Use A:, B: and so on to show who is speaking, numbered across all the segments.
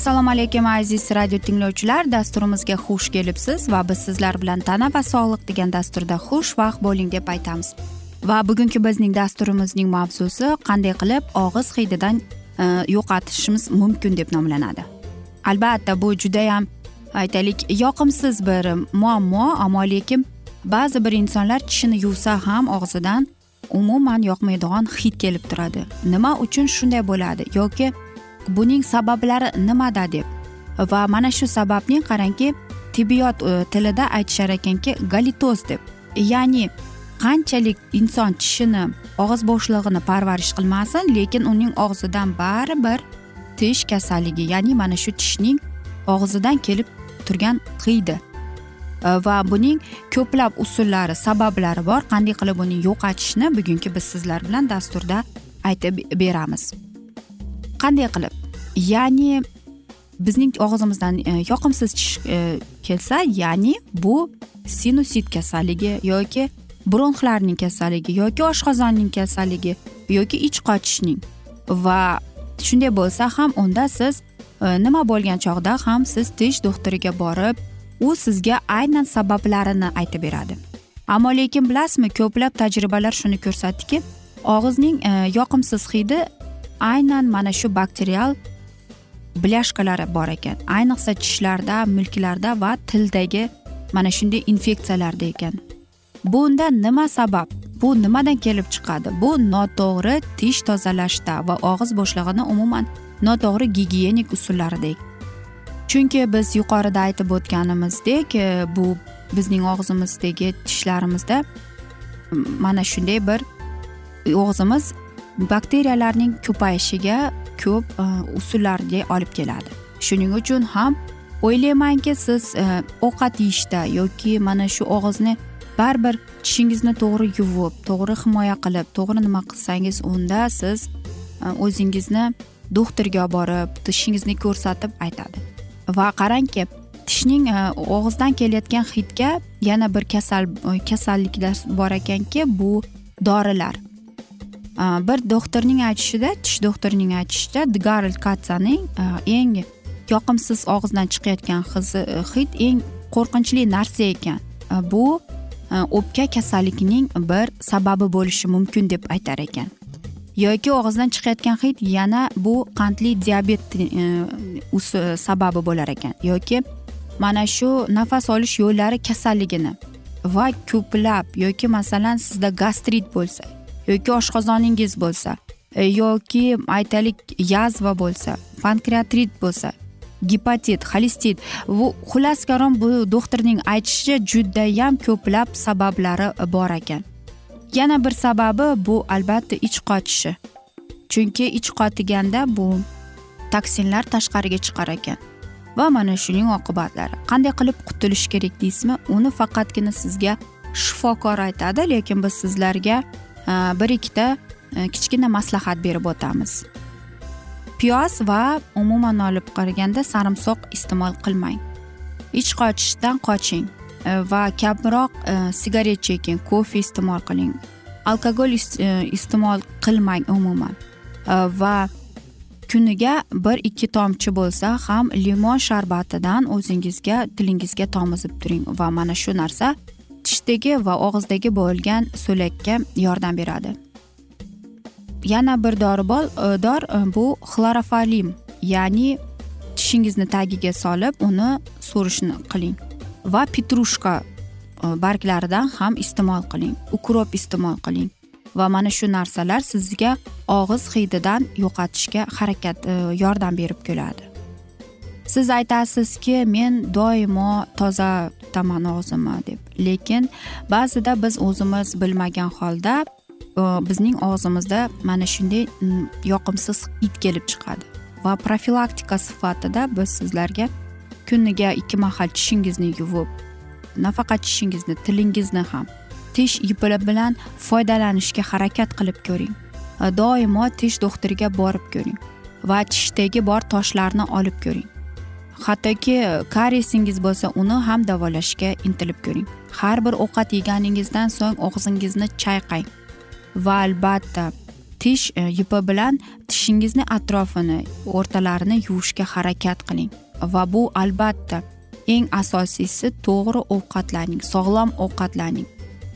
A: assalomu alaykum aziz radio tinglovchilar. Dasturimizga xush kelibsiz va biz sizlar bilan tana va sog'liq degan dasturda xushvaqt bo'ling deb aytamiz. Va bugungi bizning dasturimizning mavzusi qanday qilib og'iz hididan e, yo'qotishimiz mumkin deb nomlanadi. Albatta bu judayam aytaylik yoqimsiz bir muammo ammo lekin ba'zi bir insonlar tishini yuvsa ham og'zidan umuman yoqmaydigan hid kelib turadi. Nima uchun shunday bo'ladi yoki buning sabablari nimada deb? Va mana shu sababni qarangki tibbiyot e, tilida aytishar ekanki galitoz deb. Ya'ni qanchalik inson tishini og'iz bo'shlig'ini parvarish qilmasin lekin uning og'zidan baribir tish kasalligi ya'ni mana shu tishning og'zidan kelib turgan hidi e, va buning ko'plab usullari sabablari bor. Qanday qilib uni yo'qotishni bugungi biz sizlar bilan dasturda aytib beramiz. Qanday qilib? Ya'ni bizning og'zimizdan e, yoqimsiz tish e, kelsa ya'ni bu sinusit kasalligi yoki bronxlarning kasalligi yoki oshqozonning kasalligi yoki ich qochishning va shunday bo'lsa ham unda siz e, nima bo'lgan chog'da ham siz tish doktoriga borib u sizga aynan sabablarini aytib beradi. Ammo lekin bilasizmi ko'plab tajribalar shuni ko'rsatdiki og'izning yoqimsiz hidi aynan mana shu bakterial blyashkalari bor ekan. Ayniqsa tishlarda milklarda va tildagi mana shunday infeksiyalarda ekan. Bunda nima sabab? Bu nimadan kelib chiqadi? Bu noto'g'ri tish tozalashda va og'iz bo'shlig'ini umuman noto'g'ri gigiyenik usullarida. Chunki biz yuqorida aytib o'tganimizdek e, bu bizning og'zimizdagi tishlarimizda mana shunday bir og'zimiz bakteriyalarning ko'payishiga ko'p e, usullarga olib keladi. Shuning uchun ham o'ylaymanki siz e, ovqat yeyishda yoki mana shu og'izni baribir tishingizni to'g'ri yuvib to'g'ri himoya qilib to'g'ri nima qilsangiz unda siz e, o'zingizni doktorga borib tishingizni ko'rsatib aytadi. Va qarangki tishning og'izdan kelayotgan hidga yana bir kasal kasalliklar bor ekanki bu dorilar. Bir doktorning aytishida tish doktorining aytishicha garl katsaning eng yoqimsiz og'izdan chiqayotgan hid eng qo'rqinchli narsa ekan bu o'pka kasalligining bir sababi bo'lishi mumkin deb aytar ekan yoki og'izdan chiqayotgan hid yana bu qandli diabet sababi bo'lar ekan yoki mana shu nafas olish yo'llari kasalligini va ko'plab yoki masalan sizda gastrit bo'lsa yoki oshqozoningiz bo'lsa e, yoki aytaylik yazva bo'lsa pankreatrit bo'lsa gepatit xolestit bu xullas kalom bu doktorning aytishicha judayam ko'plab sabablari bor ekan. Yana bir sababi bu albatta ich qochishi chunki ich qotiganda bu toksinlar tashqariga chiqar ekan. Va mana shuning oqibatlari. Qanday qilib qutulish kerak deysizmi? Uni faqatgina sizga shifokor aytadi lekin biz sizlarga Э, bir ikkita э, kichkina maslahat berib o'tamiz. Piyoz va umuman olib qaraganda sarimsoq iste'mol qilmang. Ich qochishdan qoching e, va kamroq e, sigaret cheking kofe iste'mol qiling. Alkogol e, iste'mol qilmang umuman. Va kuniga bir ikki tomchi bo'lsa ham limon sharbatidan o'zingizga tilingizga tomizib turing. Va mana shu narsa tishdagi va og'izdagi bo'lgan so'lakka yordam beradi. Yana bir dori bor e, dor e, bu xlorofalim ya'ni tishingizni tagiga solib uni so'rishni qiling va petrushka e, barglaridan ham iste'mol qiling ukrop iste'mol qiling va mana shu narsalar sizga og'iz hididan yo'qotishga harakat yordam berib keladi. Siz aytasizki men doimo toza tutaman og'zimni deb. Lekin ba'zida biz o'zimiz bilmagan holda bizning og'zimizda mana shunday yoqimsiz hid kelib chiqadi. Va profilaktika sifatida biz sizlarga kuniga ikki mahal tishingizni yuvib nafaqat tishingizni tilingizni ham tish ipi bilan foydalanishga harakat qilib ko'ring. Doimo tish doktoriga borib ko'ring va tishdagi bor toshlarni olib ko'ring. Hattoki kariesingiz bo'lsa uni ham davolashga intilib ko'ring. Har bir ovqat yeganingizdan so'ng og'zingizni chayqang va albatta tish e, yupi bilan tishingizni atrofini o'rtalarini yuvishga harakat qiling va bu albatta eng asosiysi to'g'ri ovqatlaning sog'lom ovqatlaning.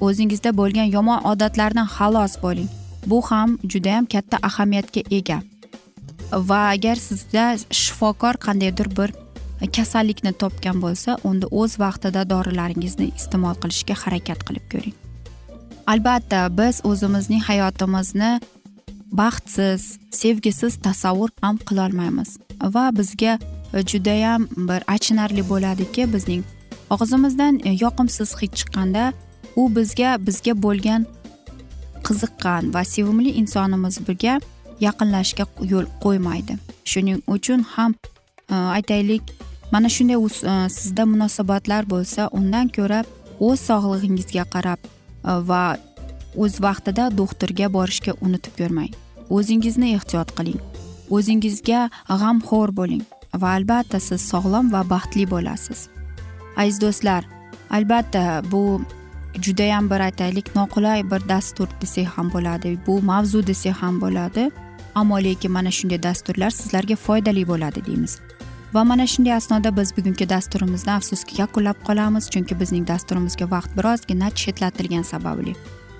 A: O'zingizda bo'lgan yomon odatlardan xalos bo'ling. Bu ham judayam katta ahamiyatga ega. Va agar sizda shifokor qandaydir bir E, kasallikni topgan bo'lsa unda o'z vaqtida dorilaringizni iste'mol qilishga harakat qilib ko'ring. Albatta biz o'zimizning hayotimizni baxtsiz sevgisiz tasavvur ham qilolmaymiz va bizga e, judayam bir achinarli bo'ladiki bizning og'zimizdan e, yoqimsiz hid chiqqanda u bizga bizga bo'lgan qiziqqan va sevimli insonimiz birga yaqinlashishga yo'l qo'ymaydi. Shuning uchun ham aytaylik mana shunday sizda munosabatlar bo'lsa undan ko'ra o'z sog'lig'ingizga qarab va o'z vaqtida doktorga borishga unutib ko'rmang o'zingizni ehtiyot qiling o'zingizga g'amxo'r bo'ling va albatta siz sog'lom va baxtli bo'lasiz aziz do'stlar albatta bu judayam bir aytaylik noqulay bir dastur desak ham bo'ladi bu mavzu desak ham bo'ladi ammo lekin mana shunday dasturlar sizlarga foydali bo'ladi deymiz. Va mana shunday asnoda biz bugungi dasturimizni afsuski yakunlab qolamiz chunki bizning dasturimizga vaqt birozgina chetlatilgani sababli.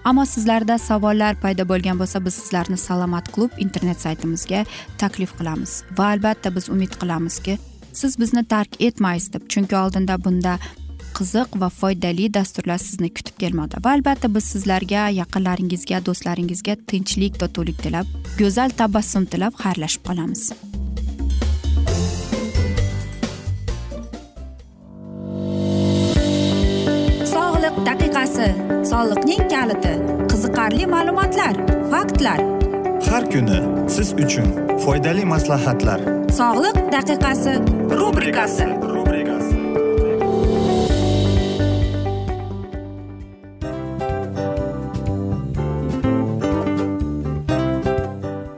A: Ammo sizlarda savollar paydo bo'lgan bo'lsa biz sizlarni salomat klub internet saytimizga taklif qilamiz. Va albatta biz umid qilamizki siz bizni tark etmaysiz deb chunki oldinda bunda qiziq va foydali dasturlar sizni kutib kelmoqda. Va albatta biz sizlarga yaqinlaringizga do'stlaringizga tinchlik totuvlik tilab go'zal tabassum tilab xayrlashib qolamiz. Sog'liq daqiqasi soliqning kaliti qiziqarli ma'lumotlar faktlar.
B: Har kuni siz uchun foydali maslahatlar.
A: Sog'liq daqiqasi rubrikasi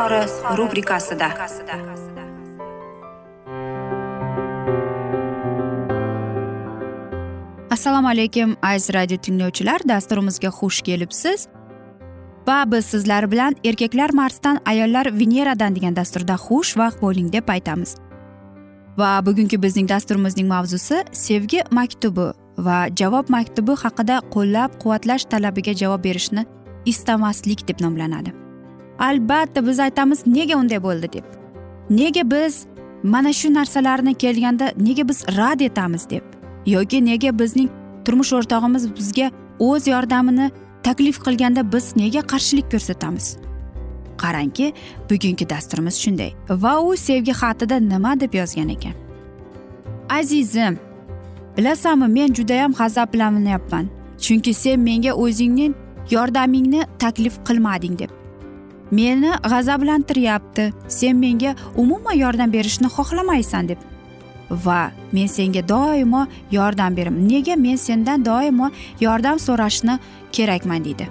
A: izhori rubrikasida. Assalomu alaykum aziz radio tinglovchilar. Dasturimizga xush kelibsiz. Va biz sizlar bilan erkaklar marsdan ayollar veneradan degan dasturda xushvaqt bo'ling deb aytamiz. Va bugungi bizning dasturimizning mavzusi sevgi maktubi va javob maktubi haqida qo'llab quvvatlash talabiga javob berishni istamaslik deb nomlanadi. Albatta biz aytamiz nega unday bo'ldi deb. Nega biz mana shu narsalarni kelganda nega biz rad etamiz deb. Yoki nega bizning turmush o'rtog'imiz bizga o'z yordamini taklif qilganda biz nega qarshilik ko'rsatamiz? Qarangki bugungi dasturimiz shunday. Va u sevgi xatida nima deb yozgan ekan? Azizim bilasanmi men judayam g'azablanyapman chunki sen menga o'zingning yordamingni taklif qilmading deb. Meni g'azablantiryapti. Sen menga umuman yordam berishni xohlamaysan deb. Va men senga doimo yordam beraman nega men sendan doimo yordam so'rashni kerakman deydi.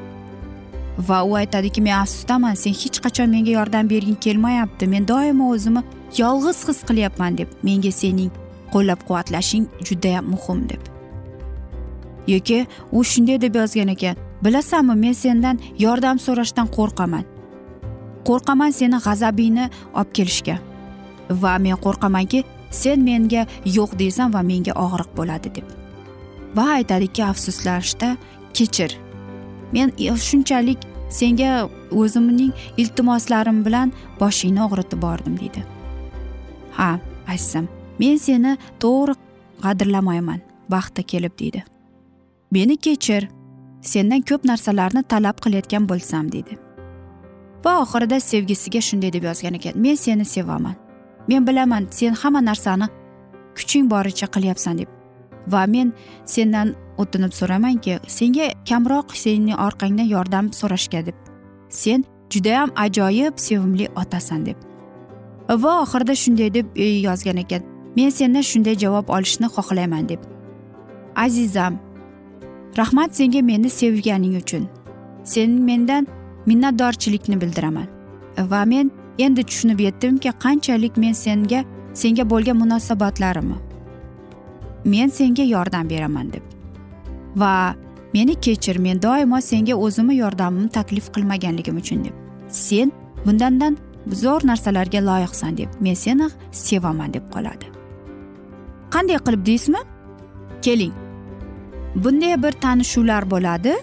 A: Va u aytadiki men afsusdaman sen hech qachon menga yordam berging kelmayapti. Men doimo o'zimni yolg'iz his qilyapman deb. Menga sening qo'llab quvvatlashing judayam muhim deb. Yoki u shunday deb yozgan ekan bilasanmi men sendan yordam so'rashdan qo'rqaman. Qo'rqaman seni g'azabingni olib kelishga. Va men qo'rqamanki sen menga yo'q deysan va menga og'riq bo'ladi deb. Va aytadiki afsuslashda kechir. Men shunchalik senga o'zimning iltimoslarim bilan boshingni og'ritib bordim deydi. Ha azizim men seni to'g'ri qadrlamayman vaqti kelib deydi. Meni kechir sendan ko'p narsalarni talab qilayotgan bo'lsam deydi. Va oxirida sevgisiga shunday deb yozgan ekan men seni sevaman. Men bilaman sen hamma narsani kuching boricha qilyapsan deb. Va men sendan o'tinib so'ramanki senga kamroq seni orqangdan yordam so'rashga deb. Sen judayam ajoyib sevimli otasan deb. Va oxirida shunday deb e, yozgan ekan men sendan shunday javob olishni xohlayman deb. Azizam rahmat senga meni sevganing uchun. Sen mendan minnatdorchilikni bildiraman. Va men endi tushunib yetdimki qanchalik men senga senga bo'lgan munosabatlarimni men senga yordam beraman deb. Va meni kechir men doimo senga o'zimni yordamimni taklif qilmaganligim uchun deb. Sen bundandan zo'r narsalarga loyiqsan deb men seni sevaman deb qoladi. Qanday qilib deysizmi? Keling. Bunday bir tanishuvlar bo'ladi.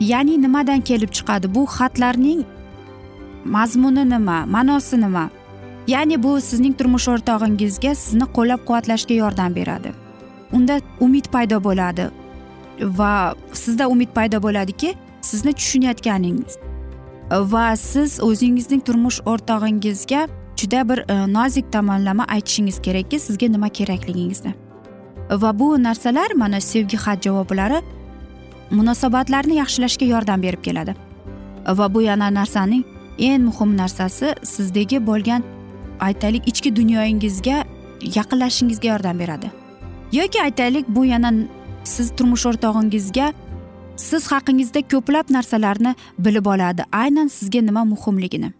A: Ya'ni nimadan kelib chiqadi? Bu xatlarning mazmuni nima? Ma'nosi nima? Ya'ni bu sizning turmush o'rtog'ingizga sizni qo'llab quvvatlashga yordam beradi. Unda umid paydo bo'ladi va sizda umid paydo bo'ladiki sizni tushunayotganingiz. Va siz o'zingizning turmush o'rtog'ingizga juda bir e, nozik tomonlama aytishingiz kerakki sizga nima kerakligingizni. Va bu narsalar mana sevgi xat javoblari munosabatlarni yaxshilashga yordam berib keladi. Va bu yana narsaning eng muhim narsasi sizdagi bo'lgan aytaylik ichki dunyoyingizga yaqinlashishingizga yordam beradi. Yoki aytaylik bu yana siz turmush o'rtog'ingizga siz haqingizda ko'plab narsalarni bilib oladi aynan sizga nima muhimligini.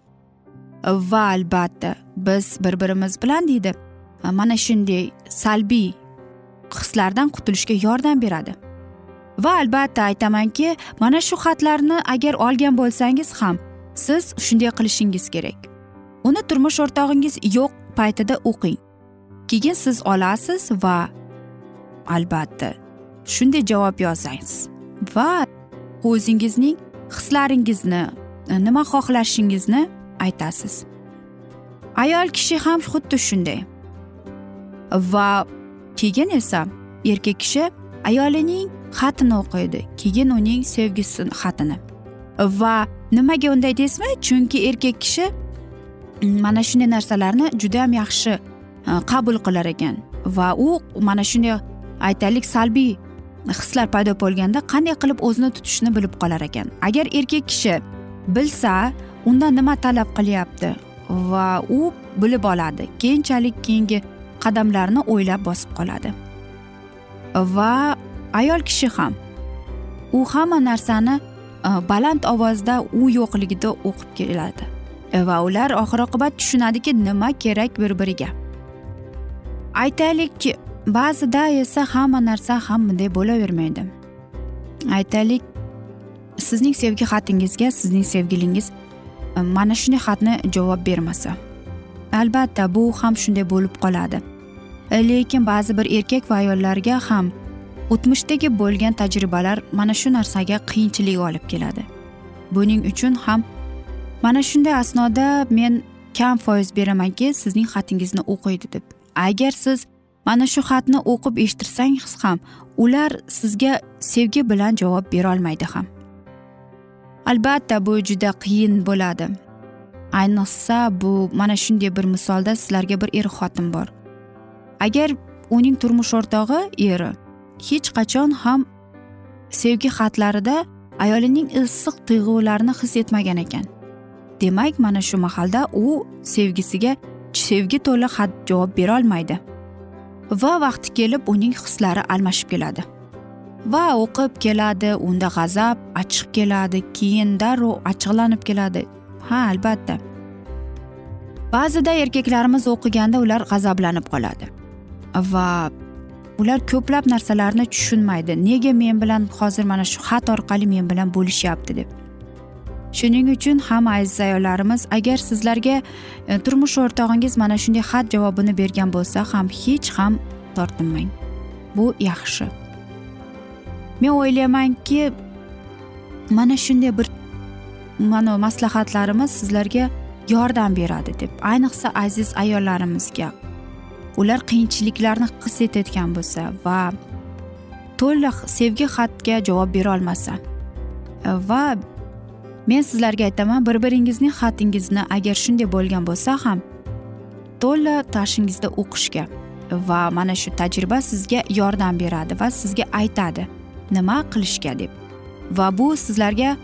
A: Va albatta biz bir birimiz bilan deydi mana shunday salbiy hislardan qutulishga yordam beradi. Va albatta aytamanki mana shu xatlarni agar olgan bo'lsangiz ham siz shunday qilishingiz kerak. Uni turmush o'rtog'ingiz yo'q paytida o'qing. Keyin siz olasiz va albatta shunday javob yozsangiz va o'zingizning hislaringizni nima xohlashingizni aytasiz. Ayol kishi ham xuddi shunday. Va keyin esa erkak kishi ayolining xatini o'qiydi. Keyin uning sevgisi xatini. Va nimaga unday deysizmi chunki erkak kishi mm, mana shunday narsalarni judayam yaxshi e, qabul qilar ekan. Va u mana shunday aytaylik salbiy hislar paydo bo'lganda qanday qilib o'zini tutishni bilib qolar ekan. Agar erkak kishi bilsa undan nima talab qilyapti? Va u bilib oladi keyinchalik keyingi qadamlarni o'ylab bosib qoladi. Va ayol kishi ham. U hamma narsani e, baland ovozda u yo'qligida o'qib keladi. E, va ular oxir oqibat tushunadiki nima kerak bir biriga aytaylikki ba'zida esa hamma narsa ham bunday bo'lavermaydi. Aytaylik sizning sevgi xatingizga sizning sevgilingiz e, mana shunday xatni javob bermasa. Albatta bu ham shunday bo'lib qoladi. Lekin ba'zi bir erkak va ayollarga ham o'tmishdagi bo'lgan tajribalar mana shu narsaga qiyinchilik olib keladi. Buning uchun ham mana shunday asnoda men kam foiz beramanki sizning xatingizni o'qiydi deb. Agar siz mana shu xatni o'qib eshittirsangiz ham ular sizga sevgi bilan javob berolmaydi ham. Albatta bu juda qiyin bo'ladi. Ayniqsa bu mana shunday bir misolda sizlarga bir er xotin bor. Agar uning turmush o'rtog'i eri hech qachon ham sevgi xatlarida ayolining issiq tuyg'ularini his etmagan ekan. Demak mana shu mahalda u sevgisiga sevgi to'la xat javob berolmaydi va vaqti kelib uning hislari almashib keladi. Va o'qib keladi unda g'azab achchiq keladi keyin darrov achchiqlanib keladi. Ha albatta. Ba'zida erkaklarimiz o'qiganda ular g'azablanib qoladi va ular ko'plab narsalarni tushunmaydi. Nega men bilan hozir mana shu xat orqali men bilan bo'lishyapti deb. Shuning uchun ham aziz ayollarimiz agar sizlarga e, turmush o'rtog'ingiz mana shunday xat javobini bergan bo'lsa ham hech ham tortinmang. Bu yaxshi. Men o'ylaymanki mana shunday bir mana maslahatlarimiz sizlarga yordam beradi deb. Ayniqsa aziz ayollarimizga ular qiyinchiliklarni his etayotgan bo'lsa va to'liq sevgi xatga javob berolmasa va men sizlarga aytaman bir biringizning xatingizni agar shunday bo'lgan bo'lsa ham to'la tashingizda o'qishga va mana shu tajriba sizga yordam beradi va sizga aytadi nima qilishga deb. Va bu sizlarga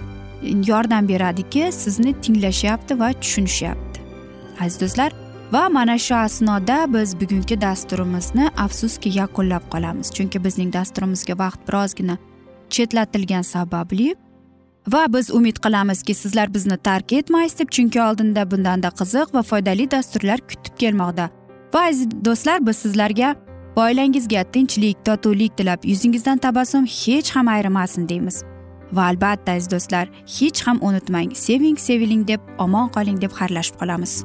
A: yordam beradiki sizni tinglashyapti va tushunishyapti. Aziz do'stlar va mana shu asnoda biz bugungi dasturimizni afsuski yakunlab qolamiz. Chunki bizning dasturimizga vaqt birozgina chetlatilgani sababli va biz umid qilamizki sizlar bizni tark etmaysiz deb chunki oldinda bundanda qiziq va foydali dasturlar kutib kelmoqda. Va aziz do'stlar biz sizlarga va oilangizga tinchlik totuvlik tilab yuzingizdan tabassum hech ham ayrimasin deymiz. Va albatta aziz do'stlar hech ham unutmang seving seviling deb omon qoling deb xayrlashib qolamiz.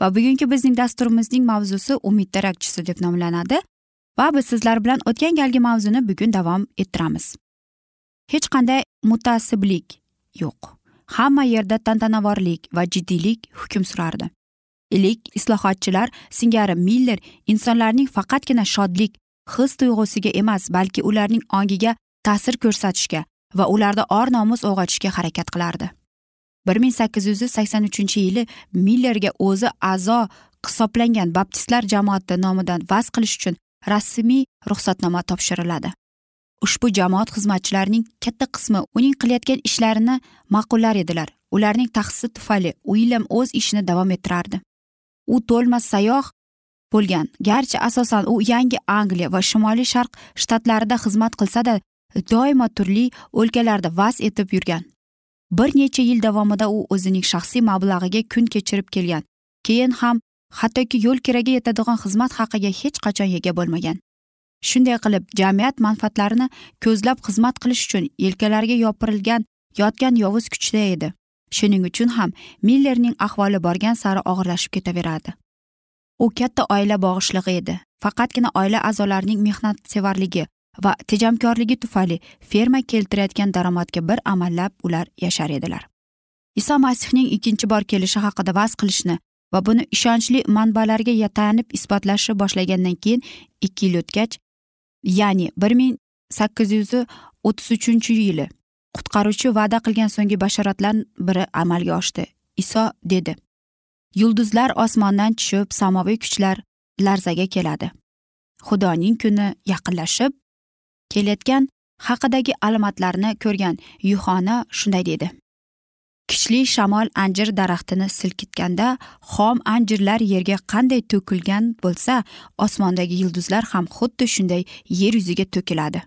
A: Va bugungi bizning dasturimizning mavzusi umid darakchisi deb nomlanadi va biz sizlar bilan o'tgan galgi mavzuni bugun davom ettiramiz. Hech qanday mutasiblik yo'q. Hamma yerda tantanavorlik va jiddiylik hukm surardi. Ilik islohotchilar singari miller insonlarning faqatgina shodlik his tuyg'usiga emas balki ularning ongiga ta'sir ko'rsatishga va ularda or nomus uyg'otishga harakat qilardi. Bir ming sakkiz yuz sakson uchinchi yili millerga o'zi a'zo hisoblangan baptistlar jamoati nomidan vaz qilish uchun rasmiy ruxsatnoma topshiriladi. Ushbu jamoat xizmatchilarining katta qismi uning qilayotgan ishlarini ma'qullar edilar. Ularning tahsisi tufayli uilyam o'z ishini davom ettirardi. U to'lmas sayoh bo'lgan garchi asosan u yangi angliya va shimoliy sharq shtatlarida xizmat qilsada doimo turli o'lkalarda vaz etib yurgan. Bir necha yil davomida u o'zining shaxsiy mablag'iga kun kechirib kelgan. Keyin ham hattoki yo'l keragi yetadigan xizmat haqiga hech qachon ega bo'lmagan. Shunday qilib jamiyat manfaatlarini ko'zlab xizmat qilish uchun yelkalariga yopirilgan yotgan yovuz kuchda edi. Shuning uchun ham millerning ahvoli borgan sari og'irlashib ketaveradi. U katta oila bog'ishlig'i edi. Faqatgina oila a'zolarining mehnatsevarligi va tejamkorligi tufayli ferma keltirayotgan daromadga bir amallab ular yashar edilar. Iso masihning ikkinchi bor kelishi haqida vaz qilishni va buni ishonchli manbalarga tayanib isbotlashni boshlagandan keyin ikki yil o'tgach ya'ni bir ming sakkiz yuz o'ttiz uchinchi yili qutqaruvchi va'da qilgan so'nggi bashoratlar biri amalga oshdi iso dedi. Yulduzlar osmondan tushib samoviy kuchlar larzaga keladi. Xudoning kuni yaqinlashib kelayotgan haqidagi alomatlarni ko'rgan yuhona shunday dedi. Kuchli shamol anjir daraxtini silkitganda xom anjirlar yerga qanday to'kilgan bo'lsa osmondagi yulduzlar ham xuddi shunday yer yuziga to'kiladi.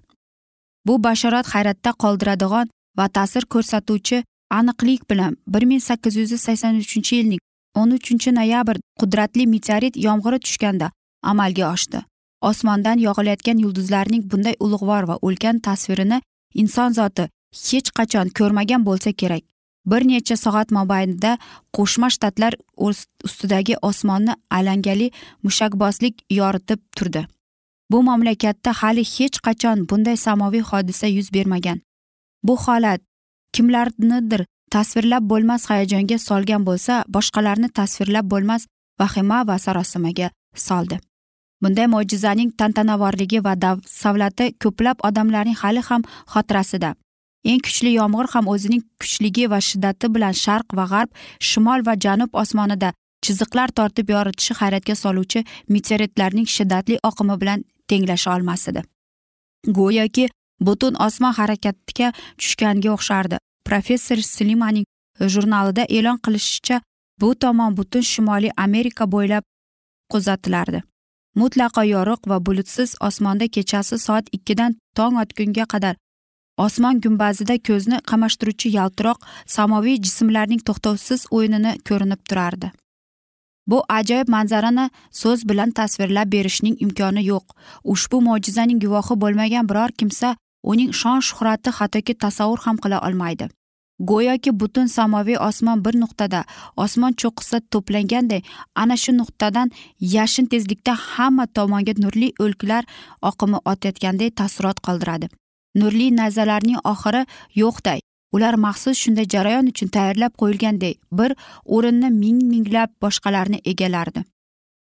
A: Bu bashorat hayratda qoldiradigan va ta'sir ko'rsatuvchi aniqlik bilan bir ming sakkiz yuz sakson uchinchi yilning o'n uchinchi noyabr qudratli meteorit yomg'iri tushganda amalga oshdi. Osmondan yog'ilayotgan yulduzlarning bunday ulug'vor va ulkan tasvirini inson zoti hech qachon ko'rmagan bo'lsa kerak. Bir necha soat mobaynida qo'shma shtatlar ustidagi osmonni alangali mushakbozlik yoritib turdi. Bu mamlakatda hali hech qachon bunday samoviy hodisa yuz bermagan. Bu holat kimlarnidir tasvirlab bo'lmas hayajonga solgan bo'lsa boshqalarni tasvirlab bo'lmas vahima va sarosimaga soldi. Bunday mo'jizaning tantanavorligi va savlati ko'plab odamlarning hali ham xotirasida. Eng kuchli yomg'ir ham o'zining kuchligi va shiddati bilan sharq va g'arb shimol va janub osmonida chiziqlar tortib yoritishi hayratga soluvchi meteoritlarning shiddatli oqimi bilan tenglasha olmas edi go'yoki butun osmon harakatga tushganga o'xshardi. Professor slimaning jurnalida e'lon qilishicha bu tomon butun shimoliy amerika bo'ylab kuzatilardi mutlaqo yorug' va bulutsiz osmonda kechasi soat ikkidan tong otgunga qadar. Osmon gumbazida ko'zni qamashtiruvchi yaltiroq samoviy jismlarning to'xtovsiz o'yinini ko'rinib turardi. Bu ajoyib manzarani so'z bilan tasvirlab berishning imkoni yo'q. Ushbu mo'jizaning guvohi bo'lmagan biror kimsa uning shon shuhrati hattoki tasavvur ham qila olmaydi. Go'yoki butun samoviy osmon bir nuqtada osmon cho'qqisida to'planganday ana shu nuqtadan yashin tezlikda hamma tomonga nurli o'lkalar oqimi o'tayotganday taassurot qoldiradi. Nurli nazarlarning oxiri yo'qday ular maxsus shunday jarayon uchun tayyorlab qo'yilganday bir o'rinni ming minglab boshqalarni egallardi.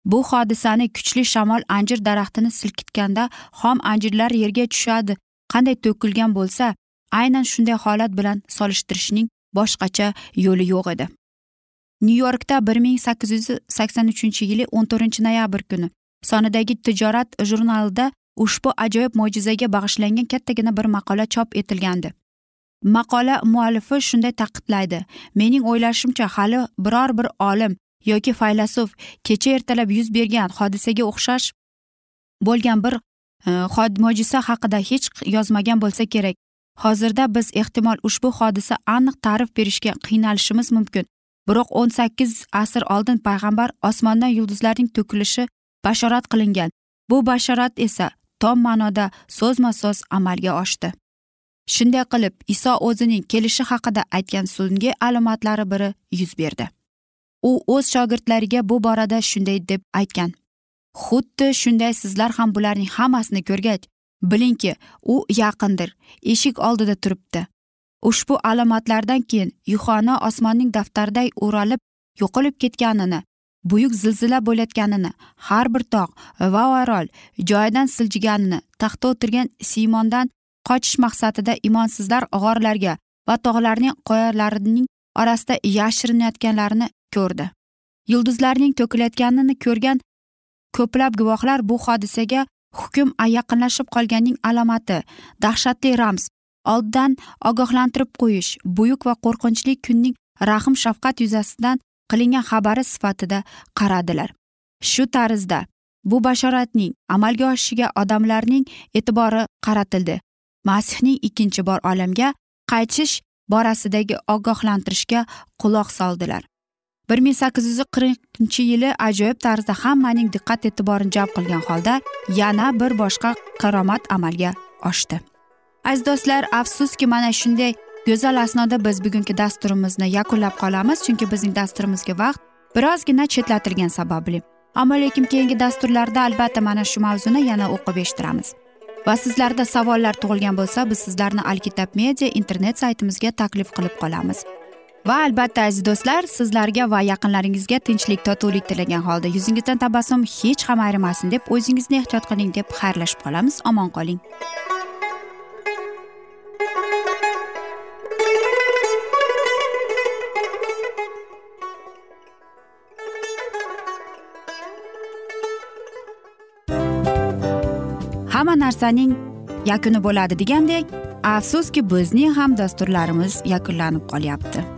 A: Bu hodisani kuchli shamol anjir daraxtini silkitganda xom anjirlar yerga tushadi. Qanday to'kilgan bo'lsa aynan shunday holat bilan solishtirishning boshqacha yo'li yo'q edi. Nyu yorkda bir ming sakkiz yuz sakson uchinchi yili o'n to'rtinchi noyabr kuni sonidagi tijorat jurnalida ushbu ajoyib mo'jizaga bag'ishlangan kattagina bir maqola chop etilgandi. Maqola muallifi shunday ta'kidlaydi mening o'ylashimcha hali biror bir olim yoki faylasuf kecha ertalab yuz bergan hodisaga o'xshash bo'lgan bir e, mo'jiza haqida hech yozmagan bo'lsa kerak. Hozirda biz ehtimol ushbu hodisa aniq ta'rif berishga qiynalishimiz mumkin. Biroq o'n sakkiz asr oldin payg'ambar osmondan yulduzlarning to'kilishi bashorat qilingan. Bu bashorat esa tom ma'noda so'zma so'z amalga oshdi. Shunday qilib iso o'zining kelishi haqida aytgan so'nggi alomatlari biri yuz berdi. U o'z shogirdlariga bu borada shunday deb aytgan. Xuddi shunday sizlar ham bularning hammasini ko'rgach bilingki u yaqindir eshik oldida turibdi. Ushbu alomatlardan keyin yuhano osmonning daftariday o'ralib yo'qolib ketganini buyuk zilzila bo'layotganini har bir tog' va orol joyidan siljiganini taxtda o'tirgan siymondan qochish maqsadida imonsizlar g'orlarga va tog'larning qoyalarining orasida yashirinayotganlarini ko'rdi. Yulduzlarning to'kilayotganini ko'rgan ko'plab guvohlar bu hodisaga hukm yaqinlashib qolganning alomati dahshatli ramz olddan ogohlantirib qo'yish buyuk va qo'rqinchli kunning rahm shafqat yuzasidan qilingan xabari sifatida qaradilar. Shu tarzda bu bashoratning amalga oshishiga odamlarning e'tibori qaratildi. Masihning ikkinchi bor olamga qaytish borasidagi ogohlantirishga quloq soldilar. Bir ming sakkiz yuz qirqinchi yili ajoyib tarzda hammaning diqqat e'tiborini jalb qilgan holda yana bir boshqa karomat amalga oshdi. Aziz do'stlar afsuski mana shunday go'zal asnoda biz bugungi dasturimizni yakunlab qolamiz chunki bizning dasturimizga vaqt birozgina chetlatilgani sababli. Ammo lekin keyingi dasturlarda albatta mana shu mavzuni yana o'qib eshittiramiz. Va sizlarda savollar tug'ilgan bo'lsa biz sizlarni alkitab media internet saytimizga taklif qilib qolamiz. Va albatta aziz do'stlar sizlarga va yaqinlaringizga tinchlik totuvlik tilagan holda yuzingizdan tabassum hech ham ayrimasin deb o'zingizni ehtiyot qiling deb xayrlashib qolamiz. Omon qoling. Hamma narsaning yakuni bo'ladi degandek afsuski bizning ham dasturlarimiz yakunlanib qolyapti.